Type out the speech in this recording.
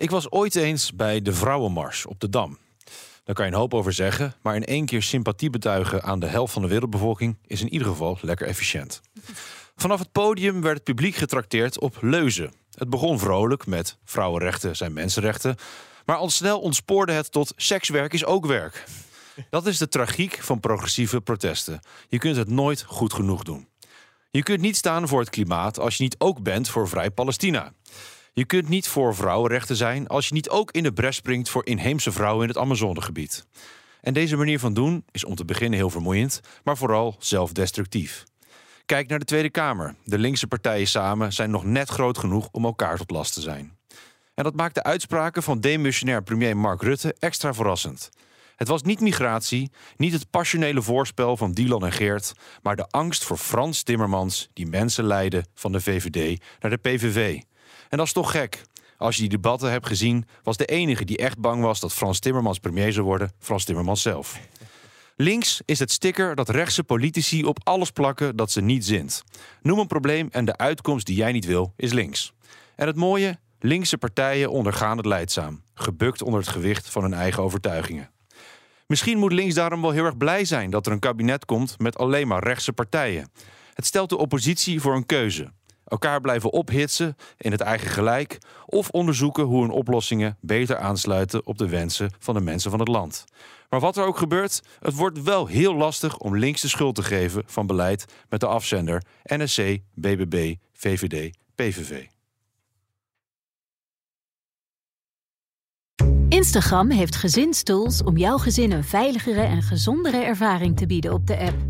Ik was ooit eens bij de Vrouwenmars op de Dam. Daar kan je een hoop over zeggen, maar in één keer sympathie betuigen aan de helft van de wereldbevolking is in ieder geval lekker efficiënt. Vanaf het podium werd het publiek getrakteerd op leuzen. Het begon vrolijk met vrouwenrechten zijn mensenrechten, maar al snel ontspoorde het tot sekswerk is ook werk. Dat is de tragiek van progressieve protesten. Je kunt het nooit goed genoeg doen. Je kunt niet staan voor het klimaat als je niet ook bent voor vrij Palestina. Je kunt niet voor vrouwenrechten zijn als je niet ook in de bres springt voor inheemse vrouwen in het Amazonegebied. En deze manier van doen is om te beginnen heel vermoeiend, maar vooral zelfdestructief. Kijk naar de Tweede Kamer. De linkse partijen samen zijn nog net groot genoeg om elkaar tot last te zijn. En dat maakt de uitspraken van demissionair premier Mark Rutte extra verrassend. Het was niet migratie, niet het passionele voorspel van Dylan en Geert, maar de angst voor Frans Timmermans die mensen leidde van de VVD naar de PVV. En dat is toch gek. Als je die debatten hebt gezien, was de enige die echt bang was dat Frans Timmermans premier zou worden, Frans Timmermans zelf. Links is het sticker dat rechtse politici op alles plakken dat ze niet zint. Noem een probleem en de uitkomst die jij niet wil is links. En het mooie, linkse partijen ondergaan het leidzaam, gebukt onder het gewicht van hun eigen overtuigingen. Misschien moet links daarom wel heel erg blij zijn dat er een kabinet komt met alleen maar rechtse partijen. Het stelt de oppositie voor een keuze elkaar blijven ophitsen in het eigen gelijk of onderzoeken hoe hun oplossingen beter aansluiten op de wensen van de mensen van het land. Maar wat er ook gebeurt, het wordt wel heel lastig om links de schuld te geven van beleid met de afzender NSC, BBB, VVD, PVV. Instagram heeft gezinstools om jouw gezin een veiligere en gezondere ervaring te bieden op de app.